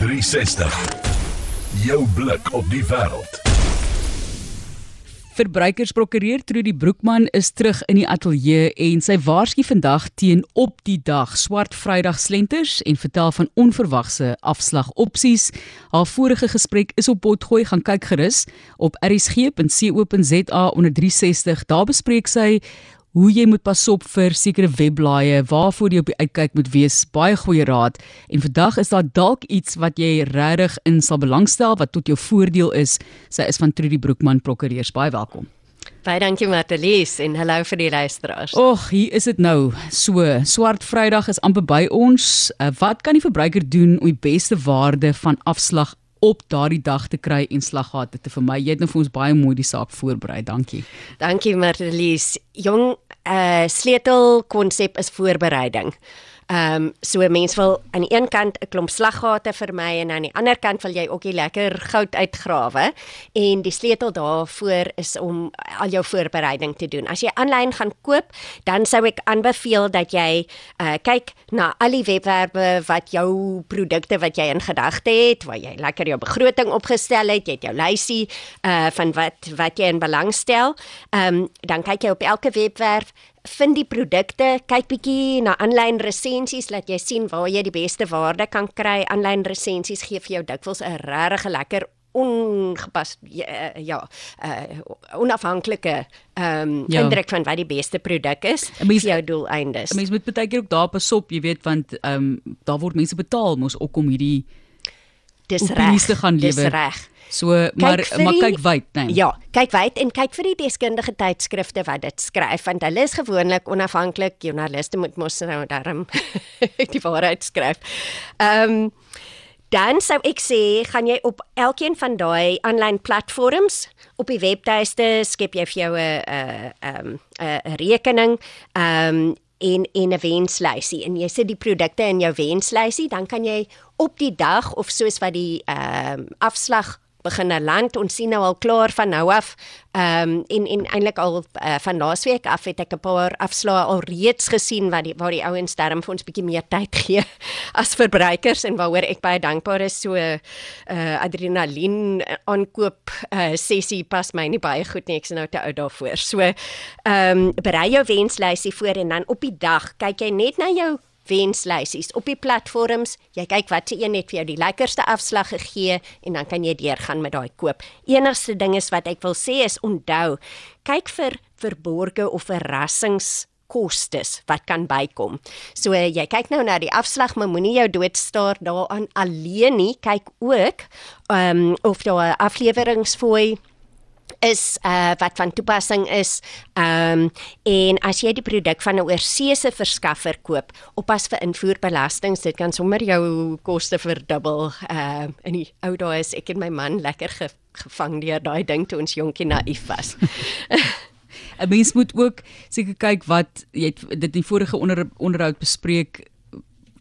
360. Jou blik op die wêreld. Verbruikersprokureur Trudy Broekman is terug in die ateljee en sy waarsku vandag teen op die dag swart Vrydag slenters en vertel van onverwagse afslagopsies. Haar vorige gesprek is op potgooi gaan kyk gerus op rsg.co.za onder 360. Daar bespreek sy hoe jy moet pas op vir sekere webblaaie, waarvoor jy op die uitkyk moet wees. Baie goeie raad. En vandag is daar dalk iets wat jy regtig in sal belangstel wat tot jou voordeel is. Sy is van Trudy Broekman Prokureurs. Baie welkom. Baie dankie Martelies en hallo vir die luisteraars. Ag, hier is dit nou. So, Swart Vrydag is amper by ons. Uh, wat kan die verbruiker doen om die beste waarde van afslag op daardie dag te kry en slaggate te vermy. Jy het nou vir ons baie mooi die saak voorberei. Dankie. Dankie Marlies. Jong, uh sleutel konsep is voorbereiding. Ehm um, so mense wil aan die een kant 'n klomp slaggate vermy en aan die ander kant wil jy ook die lekker goud uitgrawe en die sleutel daarvoor is om al jou voorbereiding te doen. As jy aanlyn gaan koop, dan sou ek aanbeveel dat jy uh kyk na al die webwerwe wat jou produkte wat jy in gedagte het, waar jy lekker jou begroting opgestel het, jy het jou lysie uh van wat wat jy in belang stel. Ehm um, dan kyk jy op elke webwerf vind die produkte, kyk bietjie na aanlyn resensies, laat jy sien waar jy die beste waarde kan kry. Aanlyn resensies gee vir jou dikwels 'n regtig lekker ongepas ja, ja uh, onafhanklike um, ja. indruk van wat die beste produk is vir jou doeleindes. Mense moet baie keer ook daar pas op, jy weet, want ehm um, daar word mense betaal mos ook om hierdie dis reg te gaan lewer. Dis reg. So maar die, maar kyk wyd, nee. Ja, kyk wyd en kyk vir die deskundige tydskrifte wat dit skryf want hulle is gewoonlik onafhanklik. Joernaliste moet mos nou daarom die waarheid skryf. Ehm um, dan sou ek sê, gaan jy op elkeen van daai aanlyn platforms op die webtuiste skep jy vir jou 'n 'n ehm 'n rekening. Ehm um, en en 'n wenslysie. En jy sit die produkte in jou wenslysie dan kan jy op die dag of soos wat die ehm uh, afslag begin land. Ons sien nou al klaar van nou af ehm um, en en eintlik al uh, van laasweek af het ek 'n paar afslae al reeds gesien wat die waar die ouens darm vir ons bietjie meer tyd gee as verbruikers en waaroor ek baie dankbaar is. So uh, adrenalien aankoop uh, sessie pas my nie baie goed nie. Ek is nou te oud daarvoor. So ehm um, berei jou wenslysie voor en dan op die dag kyk jy net na jou wenslysies op die platforms. Jy kyk wat se een het vir jou die lekkerste afslag gegee en dan kan jy deurgaan met daai koop. Enigste ding is wat ek wil sê is onthou, kyk vir verborgde of verrassings kostes wat kan bykom. So jy kyk nou na die afslag, maar moenie jou doodstaar daaraan alleen nie. Kyk ook ehm um, of daar afleweringsfooi is uh wat van toepassing is. Ehm um, en as jy die produk van 'n oorseese verskaffer koop, oppas vir invoerbelasting, dit kan sommer jou koste verdubbel. Ehm uh, in die ou dae is ek en my man lekker ge gevang deur daai ding toe ons jonkie naïef was. 'n Mens moet ook seker kyk wat jy het dit in vorige onder, onderhoud bespreek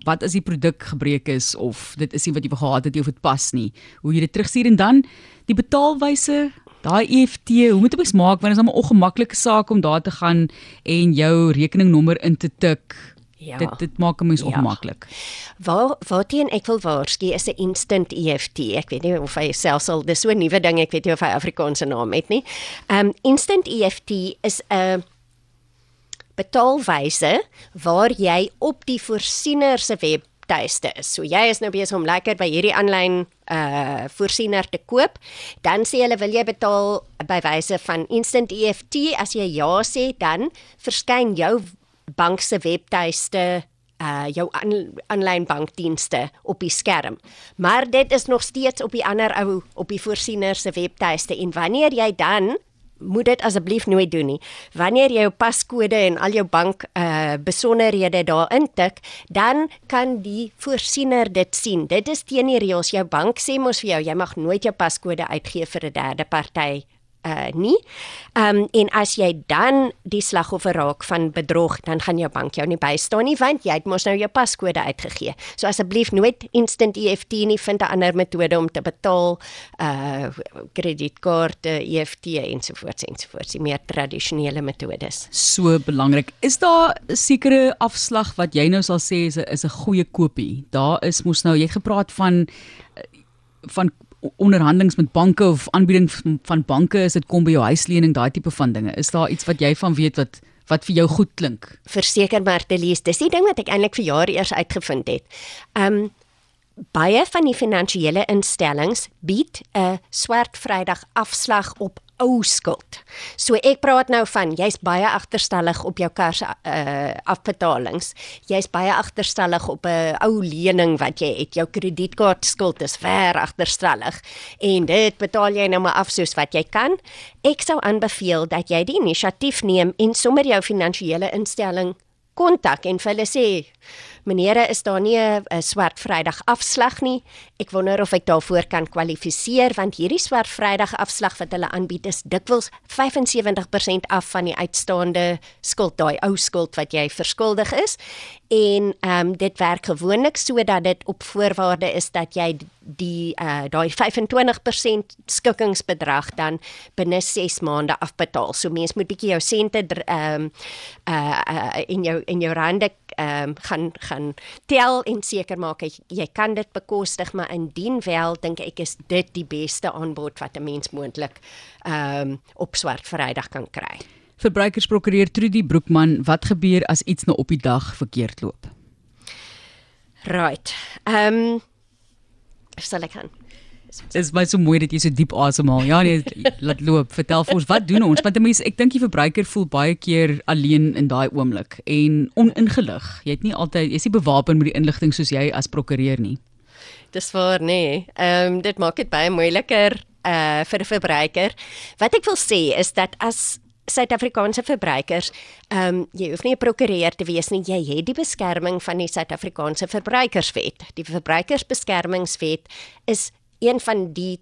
wat as die produk gebreek is of dit is nie wat jy gehad het of dit pas nie hoe jy dit terugstuur en dan die betaalwyse Daai EFT, hoe moet ek maak want dit is 'n ongemaklike saak om daar te gaan en jou rekeningnommer in te tik. Ja. Dit dit maak 'n mens ja. ongemaklik. Waar waarteen ek wil waarsku is 'n instant EFT. Ek weet nie of hy selfs al dis so 'n nuwe ding, ek weet nie of hy Afrikaanse naam het nie. Um instant EFT is 'n betaalwyse waar jy op die voorsiener se web tuiste is. So jy is nou besig om lekker by hierdie aanlyn uh voorsiener te koop, dan sê hulle wil jy betaal by wyse van instant EFT. As jy ja sê, dan verskyn jou bank se webtuiste uh jou aanlyn bankdienste op die skerm. Maar dit is nog steeds op die ander ou op die voorsiener se webtuiste en wanneer jy dan moet dit asseblief nooit doen nie. Wanneer jy jou paskode en al jou bank uh besonderhede daar intik, dan kan die voorsiener dit sien. Dit is teen die reëls. Jou bank sê mos vir jou jy mag nooit jou paskode uitgee vir 'n derde party uh nie. Ehm um, en as jy dan die slagoffer raak van bedrog, dan gaan jou bank jou nie bystaan nie want jy het mos nou jou paskode uitgegee. So asseblief nooit instant EFT nie, vind 'n ander metode om te betaal, uh kredietkaarte, EFT ensovoorts ensovoorts, die meer tradisionele metodes. So belangrik. Is daar 'n sekere afslag wat jy nou sal sê is 'n is 'n goeie koopie? Daar is mos nou jy gepraat van van onderhandelings met banke of aanbieding van banke is dit kom by jou huislening daai tipe van dinge. Is daar iets wat jy van weet wat wat vir jou goed klink? Verseker maar te lees dis die ding wat ek eintlik vir jare eers uitgevind het. Um baie van die finansiële instellings bied 'n swart vrydag afslag op ou skuld. So ek praat nou van jy's baie agterstallig op jou kar se uh, afbetalings. Jy's baie agterstallig op 'n ou lening wat jy het. Jou kredietkaart skuld is ver agterstallig en dit betaal jy nou maar af soos wat jy kan. Ek sou aanbeveel dat jy die inisiatief neem en sommer jou finansiële instelling kontak en vir hulle sê Meneere, is daar nie 'n swart Vrydag afslag nie? Ek wonder of ek daarvoor kan kwalifiseer want hierdie swart Vrydag afslag wat hulle aanbied is dikwels 75% af van die uitstaande skuld, daai ou skuld wat jy verskuldig is. En ehm um, dit werk gewoonlik sodat dit op voorwaarde is dat jy die uh daai 25% skikkingsbedrag dan binne 6 maande afbetaal. So mens moet bietjie jou sente ehm um, uh, uh in jou in jou rande ehm um, gaan gaan tel en seker maak jy, jy kan dit bekostig, maar indien wel dink ek is dit die beste aanbod wat 'n mens moontlik ehm um, op swart Vrydag kan kry. Verbruikersprokureur Trudy Broekman, wat gebeur as iets nou op die dag verkeerd loop? Right. Ehm um, sal ek gaan Dit is baie so mooi dat jy so diep asemhaal. Ja nee, laat loop. Vertel vir ons, wat doen ons? Want mense, ek dink die verbruiker voel baie keer alleen in daai oomblik en oningelig. Jy het nie altyd jy's nie bewapen met die inligting soos jy as prokureur nie. Dis waar nee. Ehm um, dit maak dit baie moeiliker uh vir 'n verbruiker. Wat ek wil sê is dat as Suid-Afrikaanse verbruikers, ehm um, jy hoef nie 'n prokureur te wees nie, jy het die beskerming van die Suid-Afrikaanse Verbruikerswet. Die Verbruikersbeskermingswet is een van die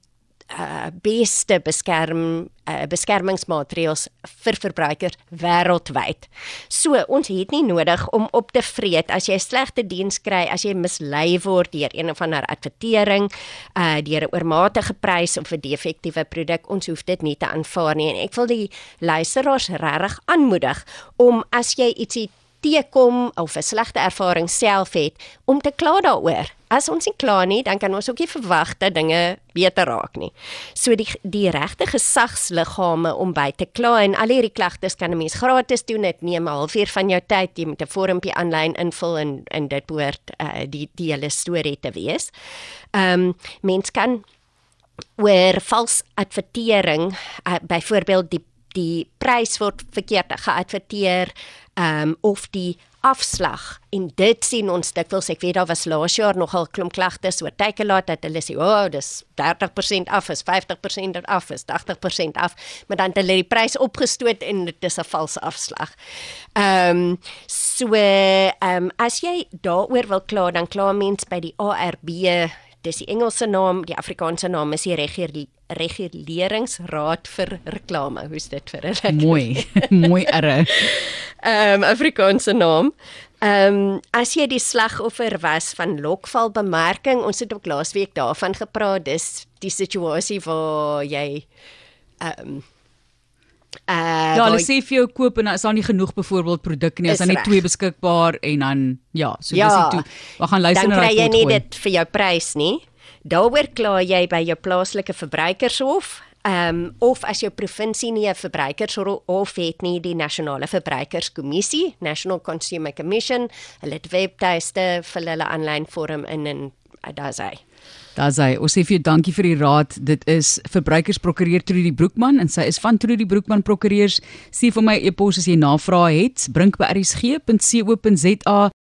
uh beste beskerm uh, beskermingsmaatreëls vir verbruikers wêreldwyd. So ons het nie nodig om op te vreet as jy slegte diens kry, as jy mislei word deur een of ander advertering, uh deur 'n oormatige prys of 'n defektiewe produk, ons hoef dit nie te aanvaar nie en ek wil die luisteraars regtig aanmoedig om as jy ietsie teekom of 'n slegte ervaring self het om te kla daaroor. As ons nie kla nie, dan kan ons ook nie verwag dat dinge beter raak nie. So die die regte gesagsliggame om by te kla en al hierdie klagtes kan 'n mens gratis doen. Dit neem 'n halfuur van jou tyd. Jy moet 'n vormpie aanlyn invul en en dit behoort uh, die die hele storie te wees. Ehm um, mens kan oor vals advertering, uh, byvoorbeeld die die prys word verkeerd geadverteer um, of die afslag en dit sien ons dikwels ek weet daar was laas jaar nogal klomp klagtes oor Takealot dat hulle sê o oh, dis 30% af is 50% af is 80% af maar dan het hulle die prys opgestoot en dit is 'n valse afslag. Ehm um, so ehm um, as jy daaroor wil kla dan kla mens by die ARB dis die Engelse naam, die Afrikaanse naam is die reguleringsraad vir reklame. Hoe's dit vir hulle? Mooi. Mooi erre. Ehm um, Afrikaanse naam. Ehm um, as jy die slagoffer was van lokvalbemerking, ons het ook laasweek daarvan gepraat, dis die situasie waar jy ehm um, Uh, ja, hulle sê vir jou koop en as daar nie genoeg byvoorbeeld produkte nie, as daar net twee beskikbaar en dan ja, so ja, dis dit toe. Ons gaan luister na daai. Dan kry jy nie dit vir jou prys nie. Daaroor kla jy by jou plaaslike verbruikershof. Ehm um, of as jou provinsie nie 'n verbruikershof het nie, die nasionale verbruikerskommissie, National Consumer Commission, hulle het webtuiste vir hulle aanlyn vorm in en daar's hy. Daar sê ons sê vir jou dankie vir die raad. Dit is verbruikersprokureur Trudy Broekman en sy is van Trudy Broekman Prokureurs. Sê vir my e-pos as jy navrae het, brink by rsg.co.za